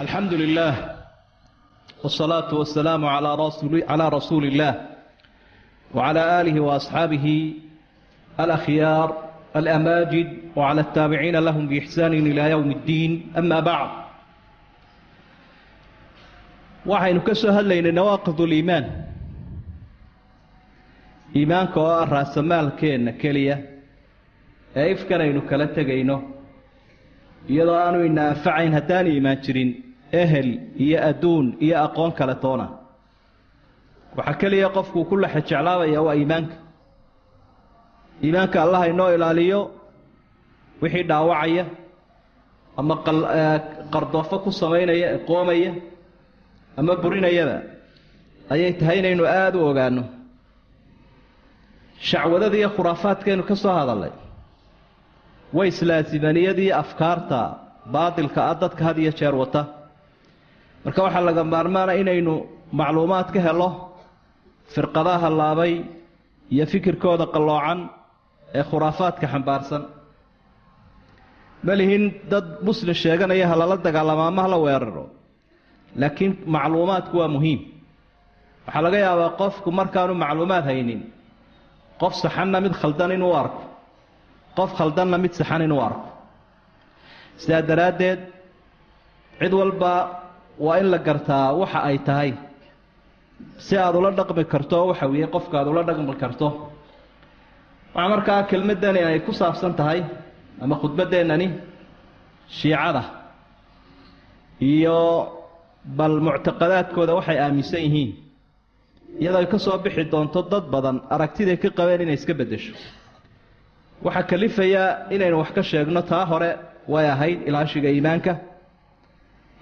alxamdu لله wsalaatu wasalaamu calaa rasuuli illaah wacalaa aalihi waasxaabihi alahyaar alamaajid wacala altaabiciina lahum biixsaanin ilaa yowmi اddiin ama bacd waxaynu ka soo hadlaynay nawaaqid uliimaan iimaanka oo ah raasamaalkeenna keliya ee ifkan aynu kala tegayno iyadoo aanu ina anfacayn haddaan iimaan jirin ehel iyo adduun iyo aqoon kale toona. Waxaa keliya qofkuu ku lexe jeclaabaya waa iimaanka. Iimaanka allah inoo ilaaliyo wixii dhaawacaya ama qardoofo ku samaynaya qoomaya ama burinayaba ayay tahay inaynu aada u ogaano shacwadada iyo khuraafaadkaynu ka soo hadalnay way islaasimaniyadii afkaarta baadilka ah dadka had iyo jeer wata marka waxaa laga maarmaana inaynu macluumaad ka helo firqadaha hallaabay iyo fikirkooda qalloocan ee khuraafaadka xambaarsan. Ma lihin dad muslim sheeganaya ha lala dagaalamo ama hala weeraro laakiin macluumaadku waa muhiim. Waxaa laga yaabaa qofku markaanu macluumaad haynin qof saxanna mid khaldan inuu arko qof khaldanna mid saxan inuu arko. Sidaa daraaddeed cid walba waa in la gartaa waxa ay tahay. Si aada ula dhaqmi karto waxa weeye qofka aada ula dhaqmi karto. Waxaa markaa kelmaddani ay ku saabsan tahay ama khudbaddeenani shiicada. Iyo bal muctaqadaadkooda waxay aaminsan yihiin. Iyadoo ay ka soo bixi doonto dad badan aragtiday ka qabeen inay iska beddesho. Waxaa kalifayaa inaynu wax ka sheegno taa hore way ahayd ilaashiga iimaanka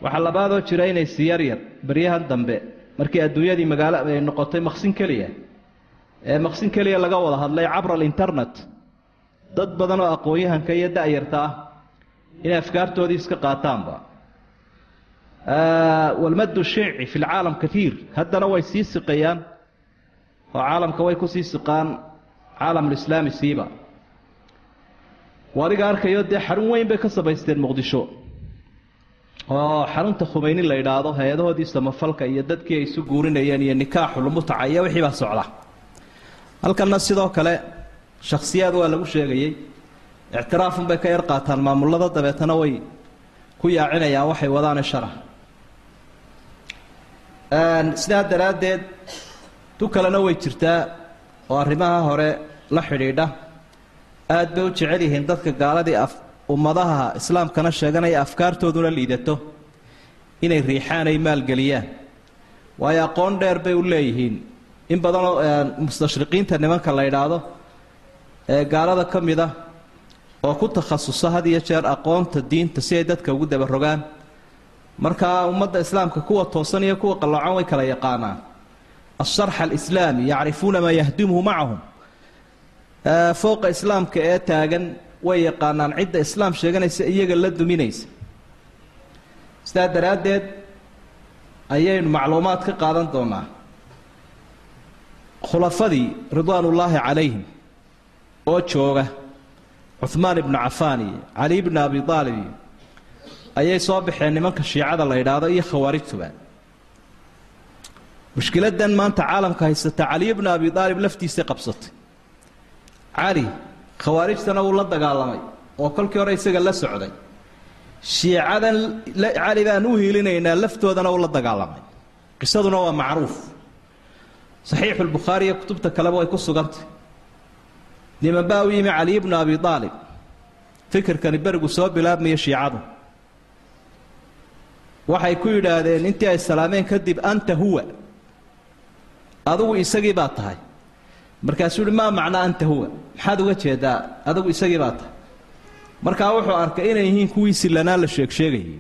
waxaa labaadoo jira inay siyaryar baryahan dambe. Markii adduunyadii magaalo ay noqotay maqsin keliya. Ee maqsin keliya laga wada hadlay cabra alinternet. Dad badan oo aqoon-yahanka iyo da-yarta ah inay afkaartoodii iska qaataanba. Walmaddu shiici fi lcaalam kaiir haddana way sii siqayaan oo caalamka way ku sii siqaan caalamulislaami siiba. Adiga arkayo dee xarun weyn bay ka samaysteen muqdisho oo xarunta khumeyni la idhaahdo hay'adahoodii samafalka iyo dadkii ay isu guurinayeen iyo nikaaxulmutaca iyo wixii baa socda. Halkanna sidoo kale shakhsiyaad waa lagu sheegayey ictiraafunbay ka yar qaataan maamulada dabeetana way ku yaacinayaan waxay wadaane shara sidaa daraaddeed tu kalena way jirtaa oo arrimaha hore la xidhiidha. Aad bay u jecel yihiin dadka gaaladii af ummadaha islaamkana sheeganaya afkaartooduna liidato. Inay riixaan ay maalgeliyaan waayo aqoon dheer bay u leeyihiin. In badanoo mustashriqiinta nimanka la idhaahdo ee gaalada ka mid ah oo ku takhasusa had iyo jeer aqoonta diinta si ay dadka ugu dabarogaan markaa ummadda islaamka kuwa toosan iyo kuwa qalloocan way kala yaqaanaan. Asharx alislaami yacrifuuna maa yahdimuhu macahum fooqa islaamka ee taagan way yaqaanaan cidda islaam sheeganaysa iyaga la duminaysa. Sidaa daraaddeed ayaynu macluumaad ka qaadan doonaa khulafadii ridwaanullaahi calayhim oo jooga cuhmaan ibnu cafaan iyo cali ibnu abi aalib iyo ayay soo baxeen nimanka shiicada la yidhaahdo iyo khawaarijtuba. Mushkiladan maanta caalamka haysata cali ibnu abi aalib laftiisay qabsatay. Cali khawaarijtana wuu la dagaalamay oo kolkii hore isaga la socday. Shiicadan cali baan u hiilinaynaa laftoodana uu la dagaalamay. Qisaduna waa macruuf. Saxiixulbukhaari iyo kutubta kaleba way ku sugantay. Niman baa u yimi cali ibnu abi aalib fikirkani berigu soo bilaabmaya shiicadu. Waxay ku yidhaahdeen intii ay salaameen kadib anta huwa. Adigu isagii baa tahay markaasuu uhi maa macnaa anta huwa? Maxaad uga jeedaa? Adigu isagii baa tahay. Markaa wuxuu arkay inay yihiin kuwii sillanaa la sheegsheegayay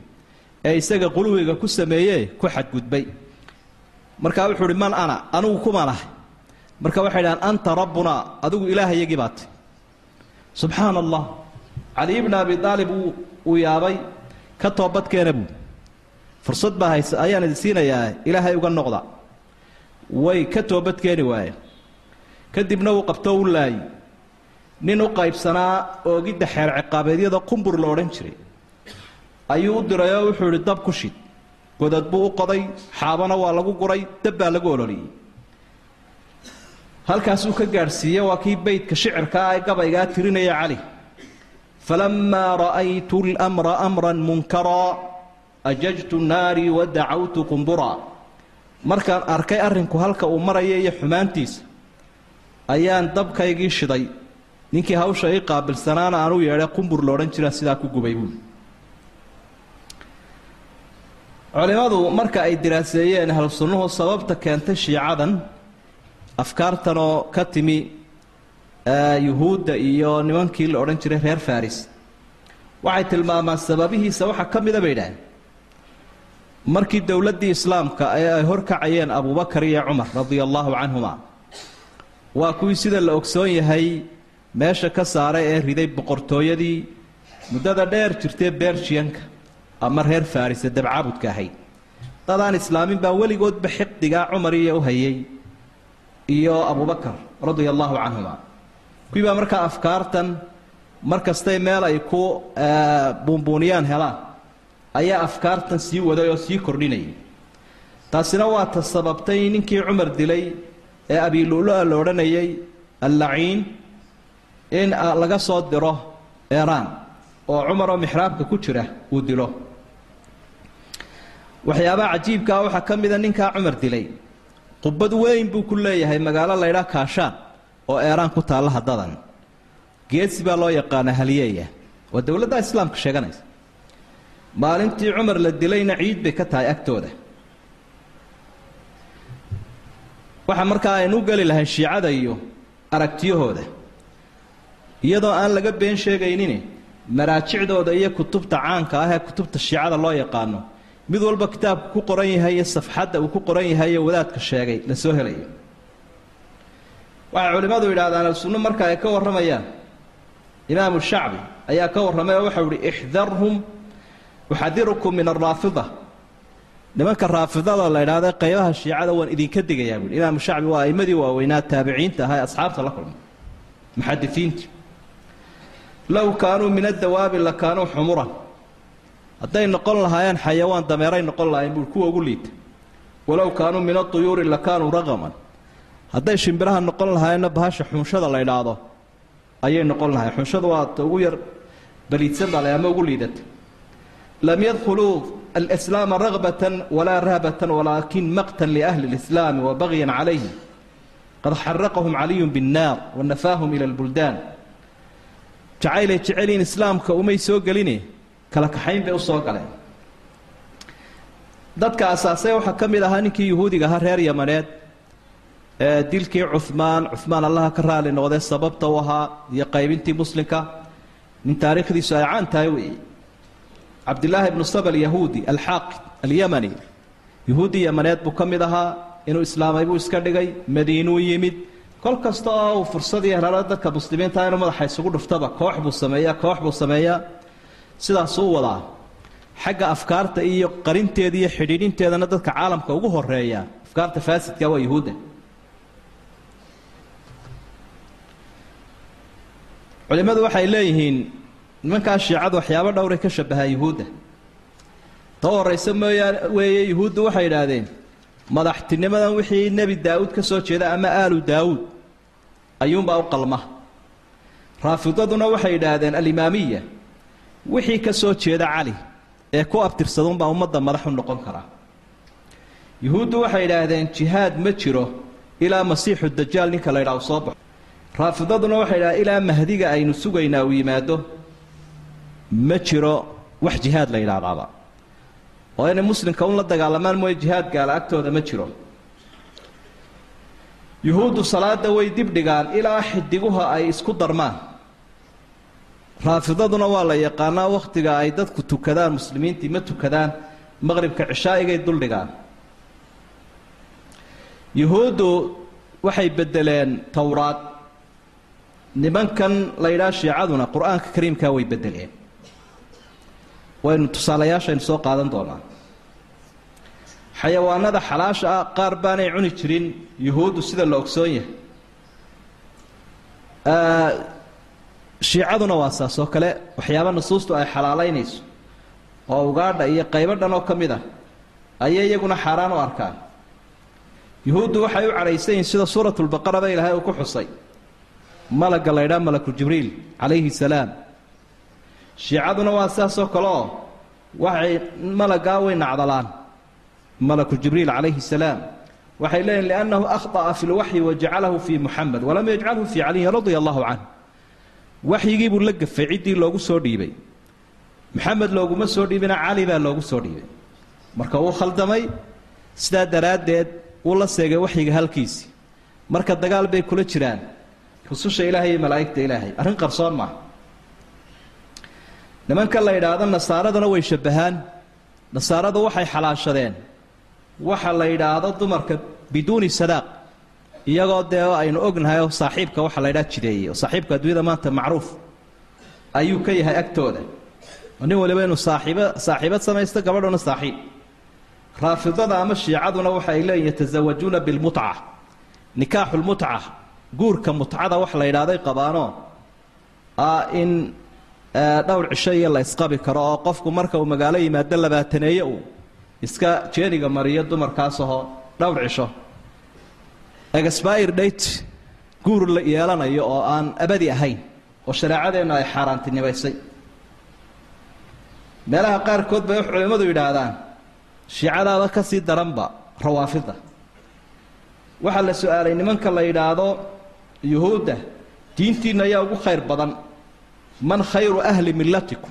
ee isaga quluwiga ku sameeyee ku xadgudbay. Markaa wuxuu uhi man ana anigu kumanahay marka waxay dhahaan anta rabbunaa adigu ilaahayagii baa tahy subxaana allah cali ibna abi aalib uu yaabay ka toobadkeena buu. Fursad baa haysa ayaan idin siinayaa ilaahay uga noqda. Way ka toobadkeeni waayeen kadibna uu qabto u laayi nin u qaybsanaa oogidda xeer ciqaabeedyada qumbur la odhan jiray. Ayuu u diray oo wuxuu idhi dab ku shid. Godad buu u qoday xaabana waa lagu guray dab baa lagu ololiyey. Halkaasuu ka gaadhsiiye waa kii beydka shicirka ah ee gabaygaa tirinaya cali. Falamaa ra'aytu lmra amran munkaraa ajajtu naarii wa dacawtu qumburaa markaan arkay arrinku halka uu maraya iyo xumaantiisa ayaan dabkaygii shiday. Ninkii hawsha ii qaabilsanaana aan u yeedhay qumbur loodhan jira sidaa ku gubay. Buuli culimmadu marka ay diraaseeyeen ahlu sababta keentay shiicadan afkaartan oo ka timi yuhuudda iyo nimankii la odhan jiray reer faris waxay tilmaamaan sababihiisa waxaa ka mida bay idhaaheen markii dowladdii islaamka ee ay horkacayeen abubakar iyo cumar radia allaahu canhuma waa kuwii sida la ogsoon yahay meesha ka saaray ee riday boqortooyadii muddada dheer jirtee berjianka ama reer farisa dabcaabudka ahayd. Dadaan islaamin baa weligoodba xiqdigaa cumar iyo u hayay iyo abubakar radia allaahu canhuma kuwii baa markaa afkaartan mar kastay meel ay ku buunbuuniyaan helaan ayaa afkaartan sii waday oo sii kordhinayay. Taasina waa ta sababtay ninkii cumar dilay ee abilulu-a la odhanayay allaciin in laga soo diro eraan oo cumar oo mixraabka ku jira uu dilo. Waxyaabaha cajiibkaa waxaa ka mida ninkaa cumar dilay. Qubad weyn buu ku leeyahay magaalo laydhaa kaashaan oo eeraan ku taalla haddadan. Geesi baa loo yaqaanaa haliyeeya waa dowladda islaamka sheeganaysa. Maalintii cumar la dilayna ciid bay ka tahay agtooda waxa markaa aynu geli lahay shiicada iyo aragtiyahooda. Iyadoo aan laga been sheegaynin maraajicdooda iyo kutubta caanka ah ee kutubta shiicada loo yaqaano mid walba kitaabku ku qoran yahay iyo safxadda uu ku qoran yahay iyo wadaadka sheegay la soo helayo. Waxay culimmadu yidhahdaan alsunno marka ay ka warramayaan. Imaamu shacbi ayaa ka warramay oo waxau ihi ixdarhum uxadirukum min araafida nimanka raafidada la idhaahda qaybaha shiicada waan idinka digayaa buui imaamu shacbi waa aimadii waaweynaa taabiciinta ahaa asxaabta la kulmay muxadisiinta low kaanuu min adawaabi la xumuran. Hadday noqon lahaayeen xayawaan dameeray noqon lahayen buui kuwa ugu liita. Walow kaanuu min aduyuuri la raqaman. Hadday shimbiraha noqon lahaayeenna bahasha xunshada la idhaahdo ayay noqon lahayen xunshada waa ta ugu yar baliidsan baa la ama ugu liidata. Lam yadkhuluu ragbatan walaa rahbatan walaakin maqtan liahli اlislaami wa bagyan calayhim qad xaraqahum caliyun biاnnaar wanafaahum ila lbuldaan jacaylay jeceliin islaamka umay soo geline kala kaxayn bay u soo galeen dadka asaasay waxaa ka mid ahaa ninkii yuhuudiga ahaa reer yamaneed ee dilkii cumaan cumaan allaha ka raali noqdee sababta u ahaa iyo qaybintii muslimka nin taariikhdiisu ay caan tahay wey cabdilaahi ibnu saba alyahuudi alxaaqid alyamani. Yuhuudi yamaneed buu ka mid ahaa inuu islaamay buu iska dhigay madiinuu yimid. Kol kasta oo uu fursadii helalo dadka muslimiinta inuu madaxa isugu dhuftaba koox buu sameeyaa koox buu sameeyaa. Sidaasuu wadaa xagga afkaarta iyo qarinteeda iyo xidhiidhinteedana dadka caalamka ugu horreeya afkaarta faasidka waa yuhuudda culimmadu waxay leeyihiin nimankaa shiicadu waxyaabo dhowray ka shabahaa yuhuudda. Ta horaysa mooyaane weeye yuhuuddu waxay idhaahdeen madaxtinimadan wixii nebi daa'uud ka soo jeeda ama aalu daawuud ayuunbaa u qalma. Raafidaduna waxay idhaahdeen alimaamiya wixii ka soo jeeda cali ee ku abtirsadunbaa ummadda madax u noqon karaa yuhuuddu waxay idhaahdeen jihaad ma jiro ilaa masiixu dajaal ninka la ydhaha u soo baxo. Raafidaduna waxay idhahdeen ilaa mahdiga aynu sugaynaa uu yimaado ma jiro wax jihaad la yidhaahdaaba. Oo inay muslimka un la dagaalamaan mooye jihaad gaala agtooda ma jiro. Yuhuuddu salaada way dib dhigaan ilaa xidiguha ay isku darmaan. Raafidaduna waa la yaqaanaa wakhtiga ay dadku tukadaan muslimiintii ma tukadaan maqribka cishaa'igay duldhigaan yuhuuddu waxay beddeleen towraad nimankan la yidhaha shiicaduna qur'aanka kariimkaa way beddeleen waynu tusaalayaashaynu soo qaadan doonaa. Xayawaanada xalaasha ah qaar baanay cuni jirin yuhuuddu sida la ogsoon yahay. Shiicaduna waa saas oo kale waxyaaba nusuustu ay xalaalaynayso. Oo ugaadha iyo qaybo dhan oo ka mid ah ayay iyaguna xaaraan u arkaan. Yuhuuddu waxay u cadhaysan sida suuratulbaqaraba ilaahay uu ku xusay. Malagga la ydhaha malaku jibriil calayhi salaam shiicaduna waa sidaasoo kale oo waxay malaggaa way nacdalaan malaku jibriil calayhi salaam waxay leeyihiin liannahu akhطa'a fi lwaxyi wajacalahu fii muxamed walam yajcalhu fii caliyin radia allahu canh waxyigii buu la gafay ciddii loogu soo dhiibay. Maxamed looguma soo dhiibina cali baa loogu soo dhiibay. Marka wuu khaldamay sidaa daraaddeed wuu la seegay waxyiga halkiisii. Marka dagaal bay kula jiraan. Rususha ilaahay iyo malaa'igta ilaahay arrin qarsoon maaha nimanka la yidhaahdo nasaaraduna way shabbahaan. Nasaaradu waxay xalaashadeen. Waxa la yidhaahdo dumarka biduuni sadaaq. Iyagoo dee aynu ognahay oo saaxiibka waxa la ydhaha jideeyey oo saaxiibka adduunyada maanta macruuf ayuu ka yahay agtooda. Oo nin waliba inuu saaiib saaxiibad samaysto gabadhuna saaxiib. Raafidada ama shiicaduna waxa ay leeyihiin yatasawajuuna bilmutca nikaaxulmutca guurka mutcada wax la yidhahday qabaanoo ah in dhowr cisho iyo la isqabi karo oo qofku marka uu magaalo yimaado labaataneeye uu iska jeeniga mariyo dumarkaasahoo dhowr cisho. Expire date guur la yeelanayo oo aan abadi ahayn oo shareecadeennu ay xaaraantinimaysay. Meelaha qaarkood bay culimmadu yidhaahdaan shiicadaada ka sii daranba rawaafida waxaa la su'aalay nimanka la yidhaahdo yuhuudda diintiinna ayaa ugu khayr badan man khayru ahli millatikum.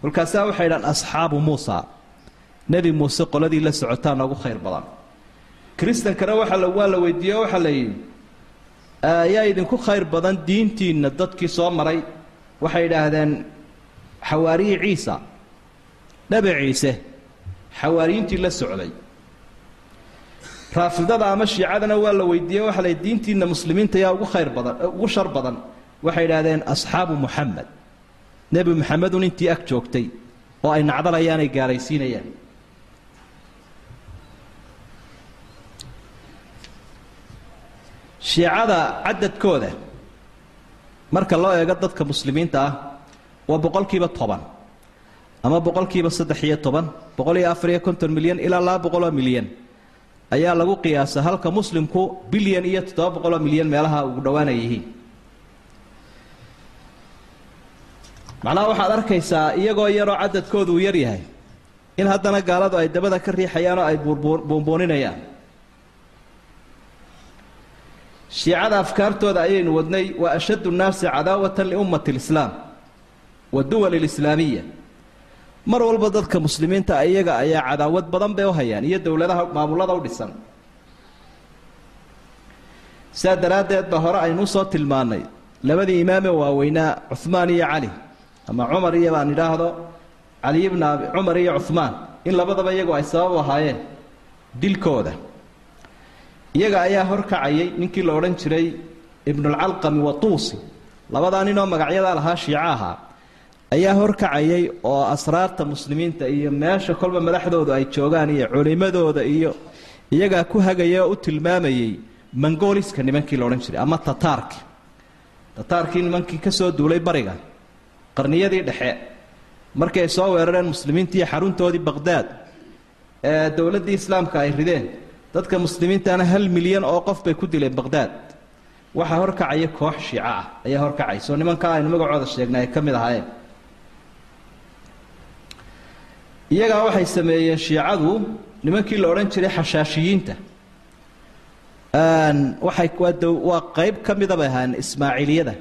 Kolkaasaa waxay idhahan asxaabu muusa. Nebi muuse qoladii la socotaana ugu khayr badan. Kristankana waxa la waa la weydiiye waxaa la yidhi ayaa idinku khayr badan diintiinna dadkii soo maray. Waxay idhaahdeen xawaariyi ciisa. Nebi ciise xawaariyiintii la socday. Raafidada ama shiicadana waa la weydiiyey waxa la diintiinna muslimiinta ayaa ugu khayr badan ugu shar badan. Waxay idhahdeen asxaabu muxamed nebi maxamedun intii ag joogtay oo ay nacdalayaan ay gaaraysiinayaan. Shiicada cadadkooda marka loo eego dadka muslimiinta ah waa boqolkiiba toban ama boqolkiiba saddex iyo toban boqol iyo afar iyo konton milyan ilaa laba boqoloo milyan ayaa lagu qiyaasa halka muslimku bilyan iyo toddoba boqoloo milyan meelaha ugu dhowaanay yihiin macnaha waxaad arkaysaa iyagoo yaroo cadadkoodu yar yahay. In haddana gaaladu ay dabada ka riixayaan oo ay buunbuuninayaan shiicada afkaartooda ayaynu wadnay waa ashaddu nnaasi cadaawatan liummati lislaam waduwal lislaamiya mar walba dadka muslimiinta iyaga ayaa cadaawad badan bay u hayaan iyo dowladaha maamulada u dhisan. Sidaa daraaddeed ba hore aynuu soo tilmaannay labadii imaame waaweynaa cuhmaan iyo cali ama cumar iyo baan idhaahdo cali bna abi cumar iyo cuhmaan in labadaba iyagu ay sabab ahaayeen dilkooda. Iyaga ayaa horkacayay ninkii la odhan jiray ibnulcalqami watuusi labadaa ninoo magacyadaa lahaa shiico ahaa ayaa horkacayay oo asraarta muslimiinta iyo meesha kolba madaxdoodu ay joogaan iyo culimadooda iyo iyagaa ku hagaya oo u tilmaamayey mangoliska nimankii la odhan jiray ama tataarki tataarkii nimankii ka soo duulay bariga qarniyadii dhexe markii ay soo weerareen muslimiintii xaruntoodii baqhdaad ee dowladdii islaamka ay rideen dadka muslimiintana hal milyan oo qof bay ku dileen baqhdaad waxaa horkacaya koox shiico ah ayaa horkacaysa oo nimankaa aynu magacooda sheegnay ay ka mid ahaayeen. Iyagaa waxay sameeyeen shiicadu nimankii la odhan jiray xashaashiyiinta. Waxay waa qeyb ka mida bay ahaayeen ismaaciiliyada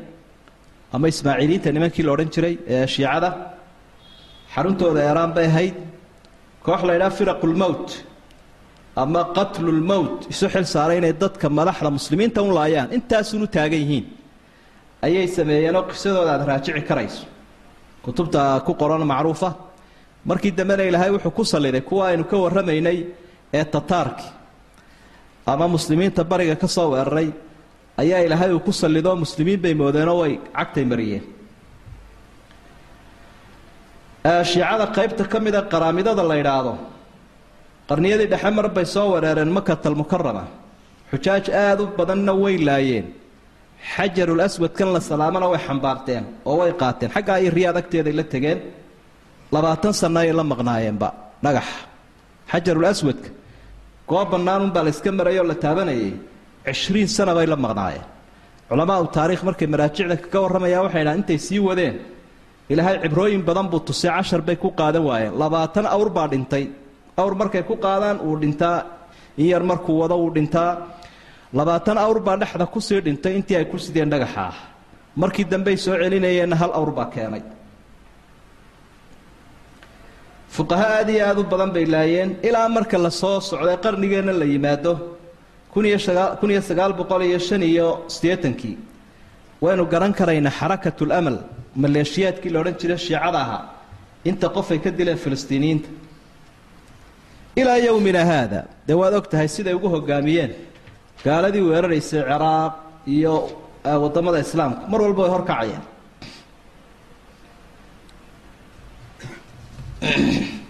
ama ismaaciiliyiinta nimankii la odhan jiray ee shiicada xaruntooda eeraan bay ahayd. Koox la ydhaha firaqulmowt ama qatlulmowt isu xil saaray inay dadka madaxda muslimiinta un laayaan intaasunu taagan yihiin. Ayay sameeyeenoo qisadooda aad raajici karayso. Kutubta ku qoran macruufa. Markii dambena ilaahay wuxuu ku salliday kuwa aynu ka warramaynay ee tataarki. Ama muslimiinta bariga ka soo weeraray ayaa ilaahay uu ku sallidoo muslimiin bay moodeenoo way cagtay mariyeen. Shiicada qaybta ka mida qaraamidada la yidhaahdo qarniyadii dhexe mar bay soo wereereen makatalmukarama xujaaj aada u badanna way laayeen. Xajarul aswadkan la salaamana way xambaarteen oo way qaateen. Xaggaa iyo riyaad agteeday la tegeen. Labaatan sanno ay la maqnaayeenba dhagaxa xajarul aswadka goob bannaanunbaa la iska marayoo la taabanayay cishriin sana bay la maqnaayeen culamaau taariikh markay maraajicda kaga warramayaan waxay dhahan intay sii wadeen ilaahay cibrooyin badan buu tusay cashar bay ku qaadan waayeen labaatan awr baa dhintay awr markay ku qaadaan uu dhintaa in yar markuu wado uu dhintaa labaatan awr baa dhexda ku sii dhintay intii ay ku sideen dhagaxa ah markii dambey soo celinayeenna hal awr baa keenay fuqaha aad iyo aada u badan bay laayeen ilaa marka la soo socday qarnigeenna la yimaado kun iyo sagaal boqol iyo shan iyo siddeetankii waynu garan karaynaa xarakatul amal maleeshiyaadkii la odhan jiray shiicada ahaa inta qof ay ka dileen filistiiniyiinta ilaa yowmina haada dee waad og tahay siday ugu hogaamiyeen gaaladii weeraraysay ciraaq iyo waddamada islaamka. Mar walba way horkacayeen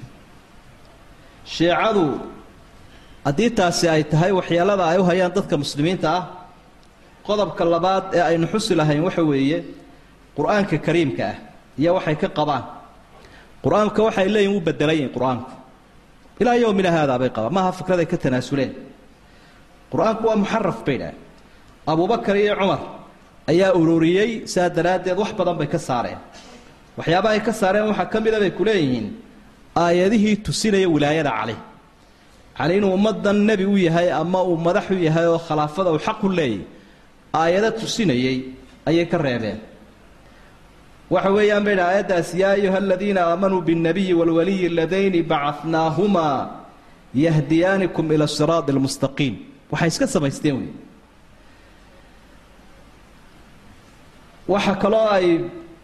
shiicadu haddii taasi ay tahay waxyeelada ay u hayaan dadka muslimiinta ah qodobka labaad ee aynu xusi lahayn waxa weeye qur'aanka kariimka ah iyo waxay ka qabaan. Qur'aanka waxay leeyihiin wuu bedelan qur'aanku. Ilaa yowmina haadaa bay qabaan. Maaha fikraday ka tanaasuleen. Qur'aanku waa muxaraf bay dhaah abubakar iyo cumar ayaa ururiyey saa daraaddeed wax badan bay ka saareen. Waxyaabaha ay ka saareen waxaa ka mida bay ku leeyihiin aayadihii tusinaya wilaayada cali yacnii inuu ummaddan nebi u yahay ama uu madax u yahay oo khilaafada uu xaq ku leeyay aayado tusinayay ayay ka reebeen. Waxa weeyaan bay dha aayaddaas yaa ayuha aladiina aamanuu biاnnabiyi waalwaliyi aladayni bacadnaahumaa yahdiyaanikum ila siraadi almustaqiim waxay iska samaysteen wey waxa kaloo ay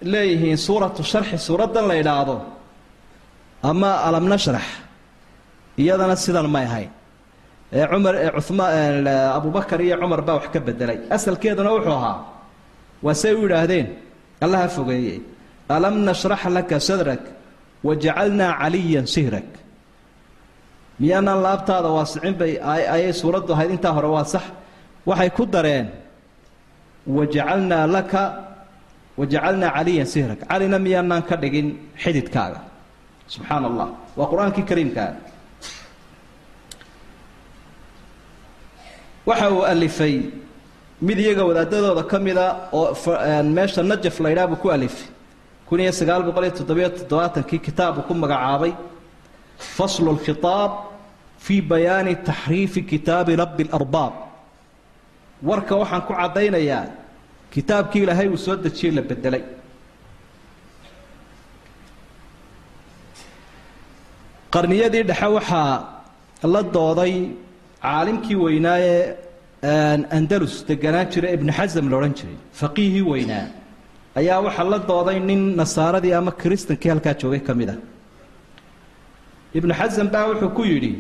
leeyihiin suuratu sharxi suuraddan la idhaahdo ama alam nashrax iyadana sidan may ahayn ee cumaan abubakar iyo cumar baa wax ka bedelay asalkeeduna wuxuu ahaa waa say u yidhaahdeen? Allaha fogeeye alam nashrax laka sadrak wajacalnaa caliyan sihrak. Miyaanaan laabtaada waasicin bay ayay suuraddu ahayd. Intaa hore waa sax. Waxay ku dareen wajacalnaa laka wajacalnaa caliyan sihrak. Calina miyaanaan ka dhigin xididkaaga. Subxaan allah waa qur'aankii kariimkaa waxa uu alifay mid iyaga wadaadadooda ka mida oo meesha najaf buu ku alifay. Kun iyo sagaal boqol iyo toddobiyo toddobaatankii kitaabu ku magacaabay. Faslu lkhitaab fii bayaani taxriifi kitaabi rabbi اlarbaab warka waxaan ku caddaynayaa kitaabkii ilaahay uu soo dejiyey la bedelay qarniyadii dhexe waxaa la dooday caalimkii weynaaye andalus deganaan jira ibnu xasam la odhan jiray. Faqiihii weynaa. Ayaa waxaa la dooday nin nasaaradii ama kiristankii halkaa joogay ka mid ah. Ibnu xasam baa wuxuu ku yidhi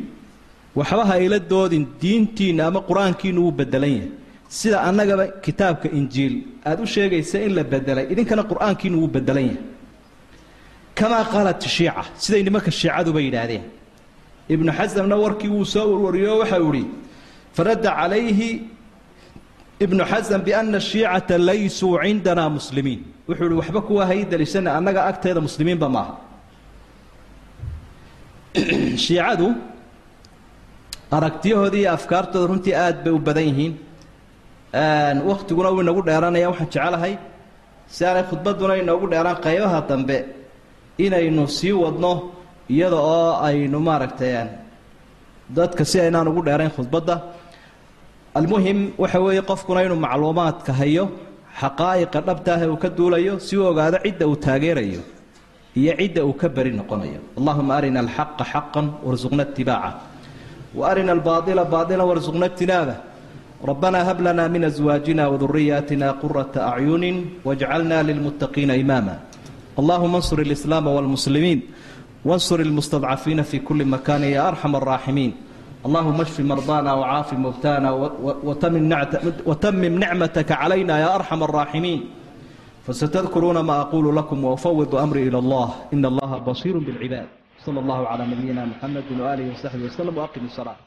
waxba ha ila doodin diintiinna ama qur'aankiinu wuu bedelan yahay. Sida annagaba kitaabka injiil aada u sheegaysa in la bedelay idinkana qur'aankiinu wuu bedelan yahay. Kamaa qaalat shiica siday nimanka shiicaduba yidhaahdeen ibnu xasamna warkii wuu soo warwariyo waxa uu ihi faradda calayhi ibnu xasam biana shiicata laysuu cindana muslimiin. Wuxuu ihi waxba kuwa hay daliishana annaga agteeda muslimiinba maaha. Shiicadu aragtiyahoodii iyo afkaartooda runtii aad bay u badan yihiin. Waktiguna wuu inagu dheeranaya waxaan jecelahay si aanay khudbadduna inoogu dheeraan qaybaha dambe inaynu sii wadno iyada oo aynu maaragtay dadka si aynaan ugu dheerayn khudbadda. Almuhim waxa weeye qofkuna inuu macluumaadka hayo xaqaa'iqa dhabtaahe uu ka duulayo si uu ogaado cidda uu taageerayo iyo cidda uu ka beri noqonayo. Allahuma arina alxaqa xaqan warsuqna itibaaca wa arina albaaila baaila warsuqna ijtinaaba rabbana hab lana min aswaajina waduriyaatina qurata acyunin wajcalna lilmuttaqiina imaama. Allahuma ansur alislaama walmuslimiin. وانصر المستضعفين في كل مكان يا أرحم الراحمين اللهم اشف مرضانا وعاف مبتانا وتمم نعمتك علينا يا أرحم الراحمين فستذكرون ما أقول لكم وأفوض أمري إلى الله إن الله بصير بالعباد صلى الله على نبينا محمد وآله وصحبه وسلم وأقم الصلاة